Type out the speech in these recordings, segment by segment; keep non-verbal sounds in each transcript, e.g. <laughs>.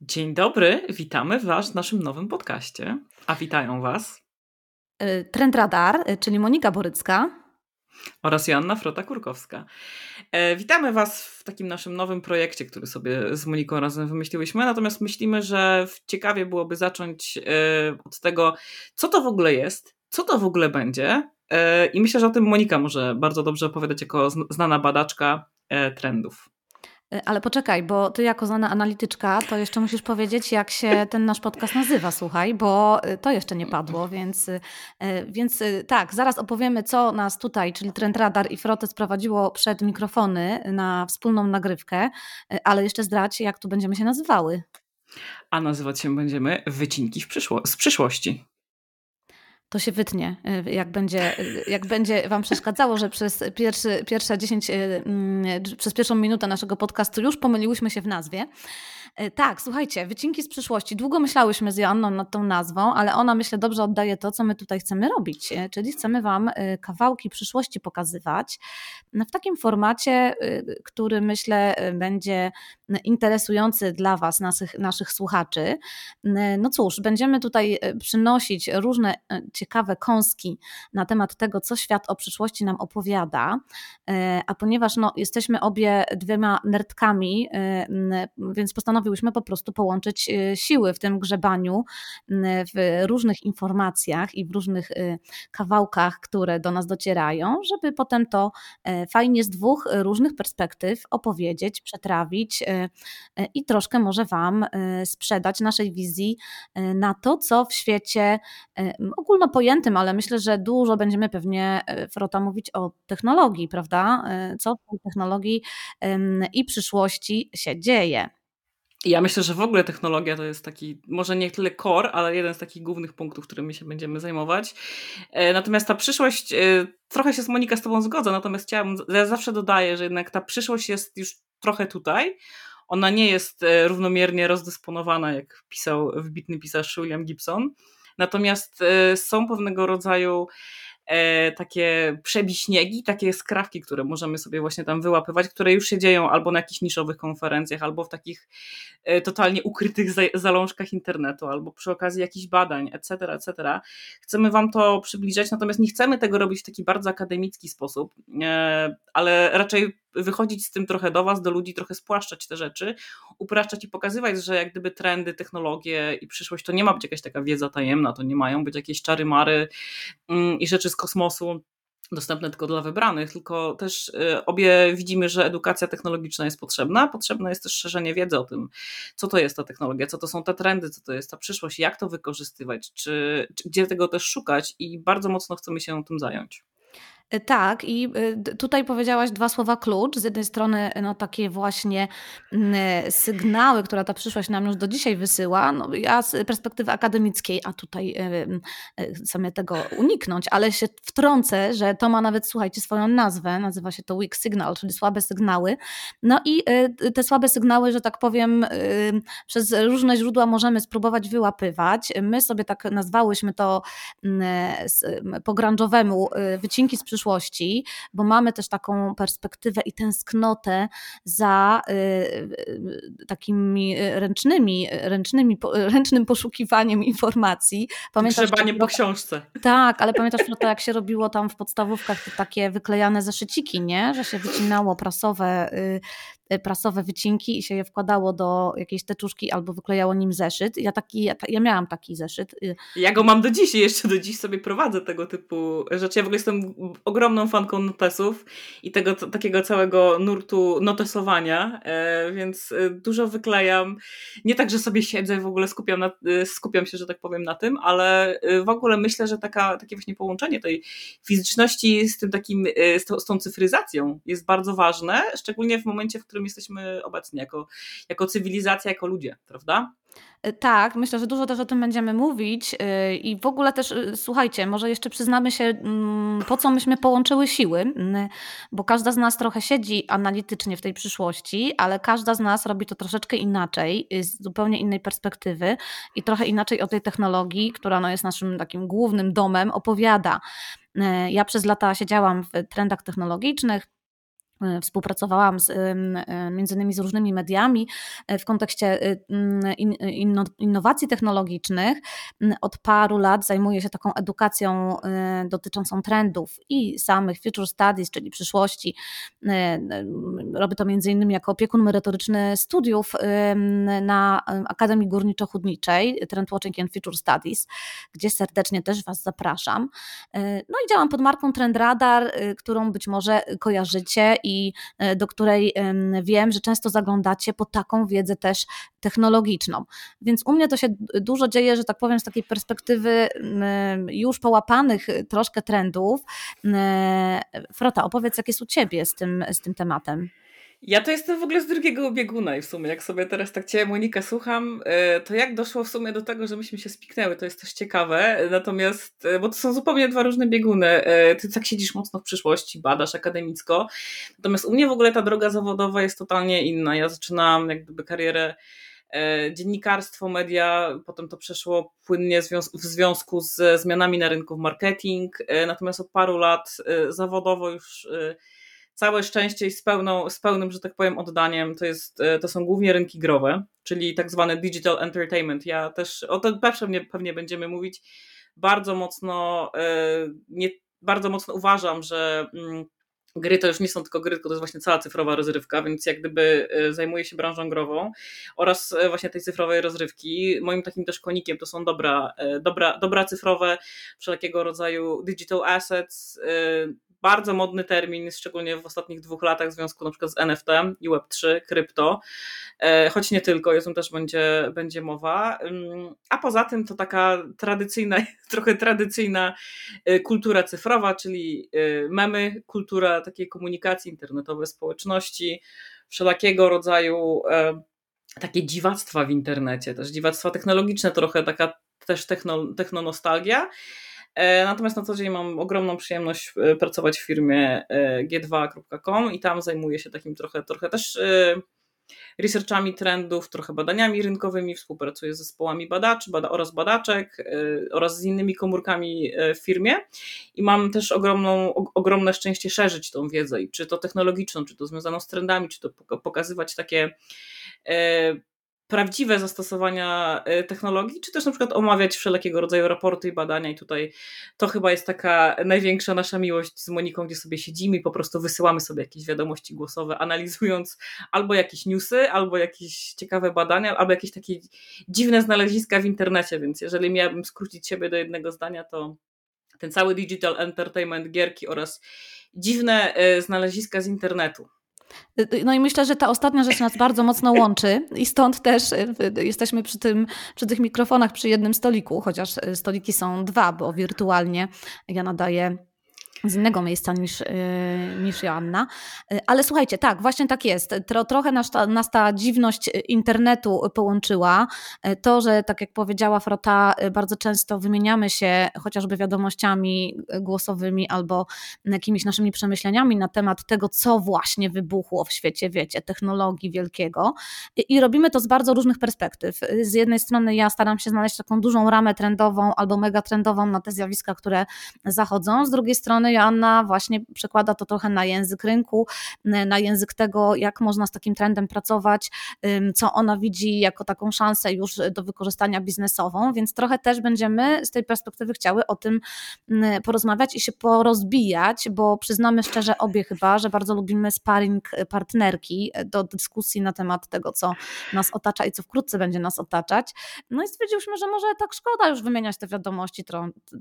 Dzień dobry, witamy Was w naszym nowym podcaście. A witają Was y, Trend Radar, y, czyli Monika Borycka oraz Joanna Frota-Kurkowska. E, witamy Was w takim naszym nowym projekcie, który sobie z Moniką razem wymyśliłyśmy, natomiast myślimy, że ciekawie byłoby zacząć e, od tego, co to w ogóle jest, co to w ogóle będzie e, i myślę, że o tym Monika może bardzo dobrze opowiadać jako znana badaczka trendów. E, ale poczekaj, bo ty jako znana analityczka, to jeszcze musisz powiedzieć, jak się ten nasz podcast nazywa, słuchaj, bo e, to jeszcze nie padło, więc, e, więc tak, zaraz opowiemy, co nas tutaj, czyli Trend Radar i Frote sprowadziło przed mikrofony na wspólną nagrywkę, ale jeszcze zdradź, jak tu będziemy się nazywały. A nazywać się będziemy Wycinki przyszło z przyszłości to się wytnie, y, jak będzie, y, jak będzie Wam przeszkadzało, że przez pierwszy, pierwsze 10, y, mm, przez pierwszą minutę naszego podcastu już pomyliłyśmy się w nazwie. E, tak, słuchajcie, wycinki z przyszłości. Długo myślałyśmy z Joanną nad tą nazwą, ale ona myślę dobrze oddaje to, co my tutaj chcemy robić, e, czyli chcemy Wam e, kawałki przyszłości pokazywać w takim formacie, który myślę będzie interesujący dla Was, naszych, naszych słuchaczy. No cóż, będziemy tutaj przynosić różne ciekawe kąski na temat tego, co świat o przyszłości nam opowiada, a ponieważ no, jesteśmy obie dwiema nerdkami, więc postanowiłyśmy postanowiłyśmy po prostu połączyć y, siły w tym grzebaniu, w różnych informacjach i w różnych y, kawałkach, które do nas docierają, żeby potem to e, fajnie z dwóch różnych perspektyw opowiedzieć, przetrawić e, e, i troszkę może Wam sprzedać naszej wizji na to, co w świecie ogólnopojętym, ale myślę, że dużo będziemy pewnie Frota mówić o technologii, prawda? Co w technologii i przyszłości się dzieje. Ja myślę, że w ogóle technologia to jest taki, może nie tyle core, ale jeden z takich głównych punktów, którymi się będziemy zajmować. E, natomiast ta przyszłość, e, trochę się z Monika z Tobą zgodzę, natomiast chciałabym, ja zawsze dodaję, że jednak ta przyszłość jest już trochę tutaj. Ona nie jest e, równomiernie rozdysponowana, jak pisał wybitny pisarz William Gibson. Natomiast są pewnego rodzaju takie przebiśniegi, takie skrawki, które możemy sobie właśnie tam wyłapywać, które już się dzieją albo na jakichś niszowych konferencjach, albo w takich e, totalnie ukrytych za, zalążkach internetu, albo przy okazji jakichś badań, etc., etc. Chcemy Wam to przybliżać, natomiast nie chcemy tego robić w taki bardzo akademicki sposób, e, ale raczej wychodzić z tym trochę do Was, do ludzi, trochę spłaszczać te rzeczy, upraszczać i pokazywać, że jak gdyby trendy, technologie i przyszłość to nie ma być jakaś taka wiedza tajemna, to nie mają być jakieś czary mary mm, i rzeczy z kosmosu dostępne tylko dla wybranych, tylko też y, obie widzimy, że edukacja technologiczna jest potrzebna. Potrzebne jest też szerzenie wiedzy o tym, co to jest ta technologia, co to są te trendy, co to jest ta przyszłość, jak to wykorzystywać, czy, czy gdzie tego też szukać i bardzo mocno chcemy się tym zająć. E, tak, i e, tutaj powiedziałaś dwa słowa klucz. Z jednej strony no, takie właśnie e, sygnały, które ta przyszłość nam już do dzisiaj wysyła. No, ja z perspektywy akademickiej, a tutaj chcemy tego uniknąć, ale się wtrącę, że to ma nawet, słuchajcie, swoją nazwę. Nazywa się to weak signal, czyli słabe sygnały. No i te słabe sygnały, że tak powiem, przez różne źródła możemy spróbować wyłapywać. My sobie tak nazwałyśmy to po grunge'owemu wycinki z przyszłości przyszłości, bo mamy też taką perspektywę i tęsknotę za y, y, takimi ręcznymi, ręcznymi, ręcznym poszukiwaniem informacji. Pamiętasz, Grzebanie po książce. Tak, ale pamiętasz to, jak się robiło tam w podstawówkach te takie wyklejane zeszyciki, nie? że się wycinało prasowe Y, prasowe wycinki i się je wkładało do jakiejś teczuszki albo wyklejało nim zeszyt. Ja, taki, ja, ja miałam taki zeszyt. Y. Ja go mam do dziś i jeszcze do dziś sobie prowadzę tego typu rzeczy. Ja w ogóle jestem ogromną fanką notesów i tego takiego całego nurtu notesowania, e, więc e, dużo wyklejam. Nie tak, że sobie siedzę w ogóle skupiam, na, e, skupiam się, że tak powiem, na tym, ale w ogóle myślę, że taka, takie właśnie połączenie tej fizyczności z tym takim, z tą cyfryzacją jest bardzo ważne, szczególnie w momencie, w którym którym jesteśmy obecni jako, jako cywilizacja, jako ludzie, prawda? E, tak, myślę, że dużo też o tym będziemy mówić e, i w ogóle też e, słuchajcie, może jeszcze przyznamy się, mm, po co myśmy połączyły siły, bo każda z nas trochę siedzi analitycznie w tej przyszłości, ale każda z nas robi to troszeczkę inaczej, z zupełnie innej perspektywy i trochę inaczej o tej technologii, która no jest naszym takim głównym domem, opowiada. Ja przez lata siedziałam w trendach technologicznych, współpracowałam z, e, między innymi z różnymi mediami e, w kontekście innowacji technologicznych. Od paru lat zajmuję się taką edukacją dotyczącą trendów i samych future studies, czyli przyszłości. Robię to między innymi jako opiekun merytoryczny studiów na Akademii Górniczo-Hudniczej Trend Watching and Future Studies, gdzie serdecznie też Was zapraszam. No i działam pod marką Trend Radar, którą być może kojarzycie i e, do której wiem, że często zaglądacie po taką wiedzę też technologiczną. Więc u mnie to się dużo dzieje, że tak powiem, z takiej perspektywy już połapanych troszkę trendów. Frota, opowiedz, jak jest u Ciebie z tym, z tym tematem. Ja to jestem w ogóle z drugiego bieguna i w sumie, jak sobie teraz tak Cię, Monika, słucham, e, to jak doszło w sumie do tego, że myśmy się spiknęły, to jest też ciekawe, natomiast, e, bo to są zupełnie dwa różne bieguny. E, ty tak siedzisz mocno w przyszłości, badasz akademicko, natomiast u mnie w ogóle ta droga zawodowa jest totalnie inna. Ja zaczynam jak gdyby karierę dziennikarstwo, media, potem to przeszło płynnie w związku z zmianami na rynku w marketing, natomiast od paru lat zawodowo już całe szczęście i z, pełną, z pełnym, że tak powiem, oddaniem to, jest, e, to są głównie rynki growe, czyli tak zwane digital entertainment. Ja też, o tym pewnie, pewnie będziemy mówić, bardzo mocno, e, nie, bardzo mocno uważam, że mm, gry to już nie są tylko gry, tylko to jest właśnie cała cyfrowa rozrywka, więc jak gdyby e, zajmuję się branżą grową oraz właśnie tej cyfrowej rozrywki. Moim takim też konikiem to są dobra, dobra, dobra cyfrowe, wszelkiego rodzaju digital assets, bardzo modny termin, szczególnie w ostatnich dwóch latach w związku na przykład z NFT i Web3, krypto, e, choć nie tylko, o tym też będzie, będzie mowa. A poza tym to taka tradycyjna, <laughs> trochę tradycyjna e, kultura cyfrowa, czyli e, memy, kultura takiej komunikacji internetowej, społeczności, wszelakiego rodzaju takie dziwactwa w internecie, też dziwactwa technologiczne, trochę taka też techno, technonostalgia. Natomiast na co dzień mam ogromną przyjemność e, pracować w firmie e, g2.com i tam zajmuję się takim trochę, trochę też researchami trendów, trochę badaniami rynkowymi, współpracuję z zespołami badaczy bada oraz badaczek oraz z innymi komórkami w firmie. I mam też ogromną, ogromne szczęście szerzyć tą wiedzę, czy to technologiczną, czy to związaną z trendami, czy to pokazywać takie prawdziwe zastosowania y, technologii, czy też na przykład omawiać wszelkiego rodzaju raporty i badania. I tutaj to chyba jest taka największa nasza miłość z Moniką, gdzie sobie siedzimy i po prostu wysyłamy sobie jakieś wiadomości głosowe, analizując albo jakieś newsy, albo jakieś ciekawe badania, albo jakieś takie dziwne znaleziska w internecie. Więc jeżeli miałabym skrócić siebie do jednego zdania, to ten cały digital entertainment, gierki oraz dziwne y, znaleziska z internetu. No i myślę, że ta ostatnia rzecz nas bardzo mocno łączy i stąd też y, jesteśmy przy, tym, przy tych mikrofonach przy jednym stoliku, chociaż y, stoliki są dwa, bo wirtualnie ja nadaję z innego miejsca niż, y, niż Joanna. Y, ale słuchajcie, tak, właśnie tak jest. Tro, trochę nas ta, nas ta dziwność internetu połączyła. Y, to, że tak jak powiedziała Frota, bardzo często wymieniamy się chociażby wiadomościami głosowymi albo jakimiś naszymi przemyśleniami na temat tego, co właśnie wybuchło w świecie, wiecie, technologii wielkiego. I robimy to z bardzo różnych perspektyw. Z jednej strony ja staram się znaleźć taką dużą ramę trendową albo megatrendową na te zjawiska, które zachodzą. Z drugiej strony Joanna właśnie przekłada to trochę na język rynku, na język tego, jak można z takim trendem pracować, co ona widzi jako taką szansę już do wykorzystania biznesową, więc trochę też będziemy z tej perspektywy chciały o tym porozmawiać i się porozbijać, bo przyznamy szczerze obie chyba, że bardzo lubimy sparring partnerki do dyskusji na temat tego, co nas otacza i co wkrótce będzie nas otaczać. No i stwierdziłyśmy, że może tak szkoda już wymieniać te wiadomości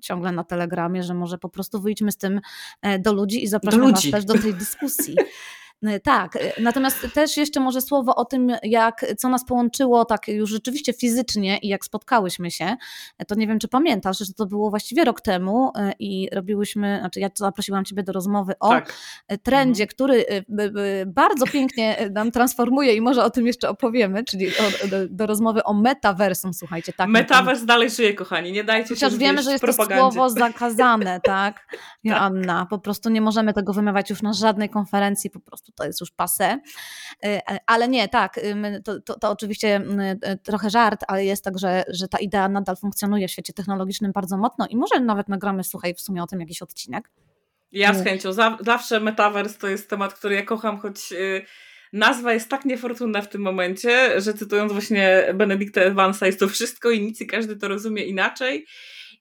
ciągle na telegramie, że może po prostu wyjdźmy z tym E, do ludzi i zapraszam Was też do tej dyskusji. <laughs> E, tak, e, natomiast też jeszcze może słowo o tym, jak, co nas połączyło tak już rzeczywiście fizycznie i jak spotkałyśmy się. To nie wiem, czy pamiętasz, że to było właściwie rok temu i robiłyśmy, znaczy ja zaprosiłam Ciebie do rozmowy o tak. trendzie, mhm. który bardzo pięknie nam transformuje i może o tym jeszcze opowiemy, czyli o, do, do, rozmowy o metaversum, słuchajcie. Tak, Metavers dalej żyje, kochani, nie dajcie Chociaż się wiemy, że jest to słowo zakazane, <laughs> tak, Joanna, tak. po prostu nie możemy tego wymawiać już na żadnej konferencji, po prostu to jest już pase. Ale nie, tak, to, to, to, oczywiście e, trochę żart, ale jest tak, że, że ta idea nadal funkcjonuje w świecie technologicznym bardzo mocno i może nawet nagramy, słuchaj, w sumie o tym jakiś odcinek. Ja z chęcią. Zawsze metaverse to jest temat, który ja kocham, choć y, nazwa jest tak niefortunna w tym momencie, że cytując właśnie Benedicta Evansa, jest to wszystko i nic i każdy to rozumie inaczej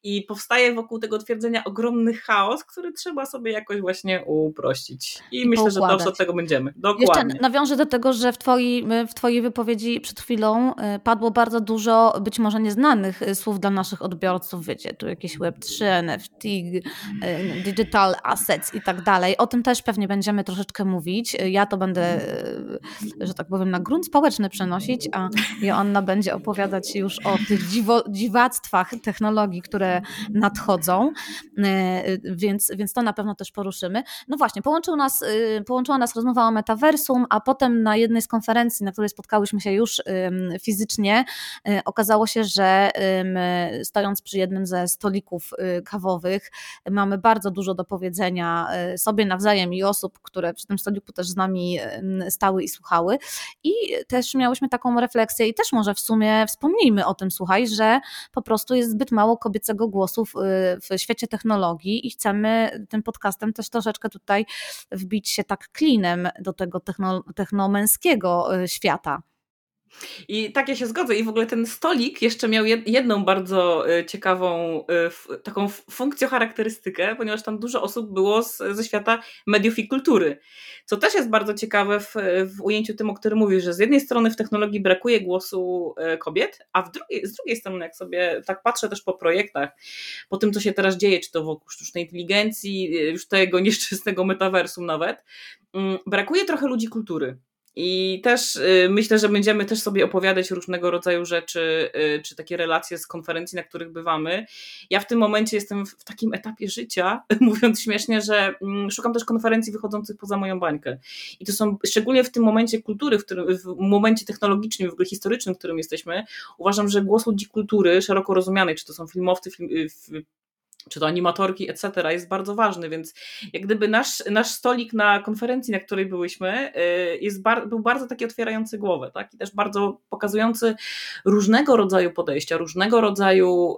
i powstaje wokół tego twierdzenia ogromny chaos, który trzeba sobie jakoś właśnie uprościć. I, I myślę, poukładać. że dobrze od tego będziemy. Dokładnie. Jeszcze nawiążę do tego, że w twojej, w twojej wypowiedzi przed chwilą y, padło bardzo dużo być może nieznanych y, słów dla naszych odbiorców. Wiecie, tu jakieś Web3, NFT, y, digital assets i tak dalej. O tym też pewnie będziemy troszeczkę mówić. Ja to będę, że tak powiem, na grunt społeczny przenosić, a Joanna będzie opowiadać już o tych dziwo, dziwactwach technologii, które nadchodzą, e, więc, więc to na pewno też poruszymy. No właśnie, połączył nas, y, połączyła nas rozmowa o metaversum, a potem na jednej z konferencji, na której spotkałyśmy się już fizycznie, y, okazało się, że stojąc przy jednym ze stolików y, kawowych, mamy bardzo dużo do powiedzenia sobie nawzajem i osób, które przy tym stoliku też z nami stały i słuchały. I też miałyśmy taką refleksję, i też może w sumie wspomnijmy o tym, słuchaj, że po prostu jest zbyt mało kobiecego głosów y, w świecie technologii i chcemy tym podcastem też troszeczkę tutaj wbić się tak klinem do tego techno, technomęskiego y, świata. I tak ja się zgodzę. I w ogóle ten stolik jeszcze miał jedną bardzo y, ciekawą taką funkcjocharakterystykę, ponieważ tam dużo osób było z, ze świata mediów i kultury. Co też jest bardzo ciekawe w, w ujęciu tym, o którym mówisz, że z jednej strony w technologii brakuje głosu e, kobiet, a w drugiej, z drugiej strony, jak sobie tak patrzę też po projektach, po tym, co się teraz dzieje, czy to wokół sztucznej inteligencji, już tego <laughs> nieszczęsnego metaversum nawet, mm, brakuje trochę ludzi kultury. I też y, myślę, że będziemy też sobie opowiadać różnego rodzaju rzeczy, y, czy takie relacje z konferencji, na których bywamy. Ja w tym momencie jestem w takim etapie życia, <laughs> mówiąc śmiesznie, że mm, szukam też konferencji wychodzących poza moją bańkę. I to są szczególnie w tym momencie kultury, w, którym, w momencie technologicznym, w ogóle historycznym, w którym jesteśmy, uważam, że głos ludzi kultury, szeroko rozumianej, czy to są filmowcy, film, y, czy to animatorki, etc., jest bardzo ważny, więc jak gdyby nasz, nasz stolik na konferencji, na której byłyśmy, y, jest bar, był bardzo taki otwierający głowę, tak? I też bardzo pokazujący różnego rodzaju podejścia, różnego rodzaju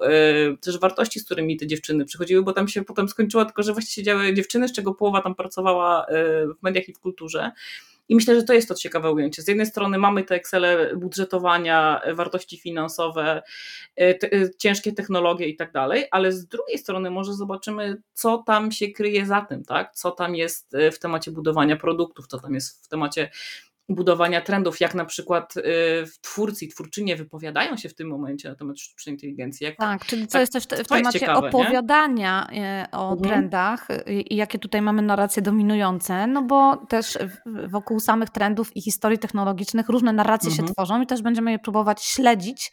y, też wartości, z którymi te dziewczyny przychodziły, bo tam się potem skończyło tylko, że właściwie siedziały dziewczyny, z czego połowa tam pracowała y, w mediach i w kulturze. I myślę, że to jest to ciekawe ujęcie. Z jednej strony mamy te Excele budżetowania, wartości finansowe, e, e, ciężkie technologie i tak dalej, ale z drugiej strony może zobaczymy, co tam się kryje za tym, tak? co tam jest e, w temacie budowania produktów, co tam jest w temacie budowania trendów, jak na przykład y, twórcy i twórczynie wypowiadają się w tym momencie na temat sztucznej inteligencji. Jak, tak, czyli co tak, jest też w, w temacie ciekawe, opowiadania nie? o mhm. trendach i jakie tutaj mamy narracje dominujące, no bo też wokół samych trendów i historii technologicznych różne narracje mhm. się tworzą i też będziemy je próbować śledzić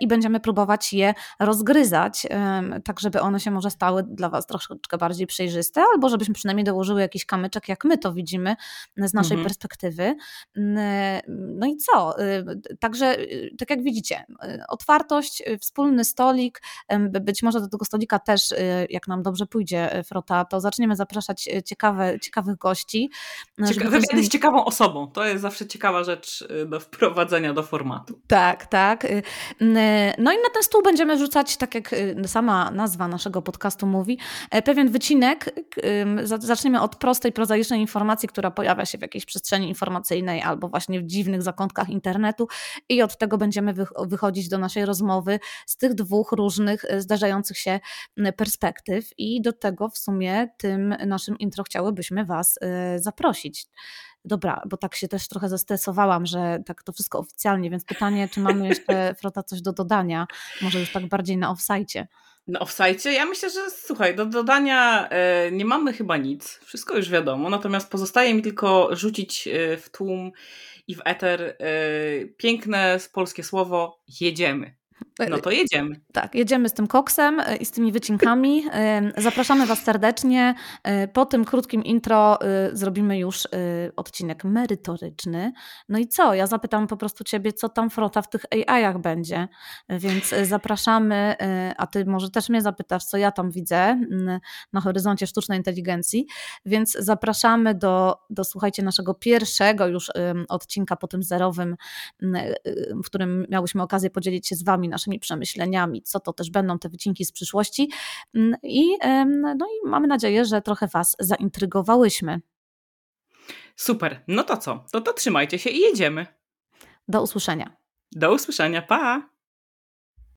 i będziemy próbować je rozgryzać, tak żeby one się może stały dla Was troszeczkę bardziej przejrzyste, albo żebyśmy przynajmniej dołożyły jakiś kamyczek, jak my to widzimy z naszej mhm. perspektywy. No i co? Y, także, y, tak jak widzicie, y, otwartość, wspólny stolik, być może do tego stolika też, jak nam dobrze pójdzie, Frota, to zaczniemy zapraszać ciekawe, ciekawych gości. Cieka wywiad jest ciekawą osobą. To jest zawsze ciekawa rzecz do wprowadzenia do formatu. Tak, tak. No i na ten stół będziemy wrzucać, tak jak sama nazwa naszego podcastu mówi, e, pewien wycinek. Zaczniemy od prostej, prozaicznej informacji, która pojawia się w jakiejś przestrzeni informacyjnej albo właśnie w dziwnych zakątkach internetu i od tego będziemy wychodzić do naszej rozmowy z tych dwóch różnych e, zdarzających się perspektyw i do tego w sumie tym naszym intro chciałybyśmy Was e, zaprosić. Dobra, bo tak się też trochę zestresowałam, że tak to wszystko oficjalnie, więc pytanie, czy mamy jeszcze, <laughs> Frota, coś do dodania? Może już tak bardziej na offsite. Na offsite? Ja myślę, że słuchaj, do dodania e, nie mamy chyba nic. Wszystko już wiadomo. Natomiast pozostaje mi tylko rzucić e, w tłum i w eter e, piękne polskie słowo jedziemy. No to jedziemy. Tak, jedziemy z tym koksem e, i z tymi wycinkami. E, zapraszamy Was serdecznie. E, po tym krótkim intro zrobimy już odcinek merytoryczny. No i co? Ja zapytam po prostu Ciebie, co tam frota w tych AI-ach będzie. Więc zapraszamy, a Ty może też mnie zapytasz, co ja tam widzę na horyzoncie sztucznej inteligencji. Więc zapraszamy do, do słuchajcie, naszego pierwszego już odcinka po tym zerowym, w którym miałyśmy okazję podzielić się z Wami naszymi przemyśleniami, co to też będą te wycinki z przyszłości. Mm, I, no i mamy nadzieję, że trochę Was zaintrygowałyśmy. Super. No to co? To to trzymajcie się i jedziemy. Do usłyszenia. Do usłyszenia. Pa!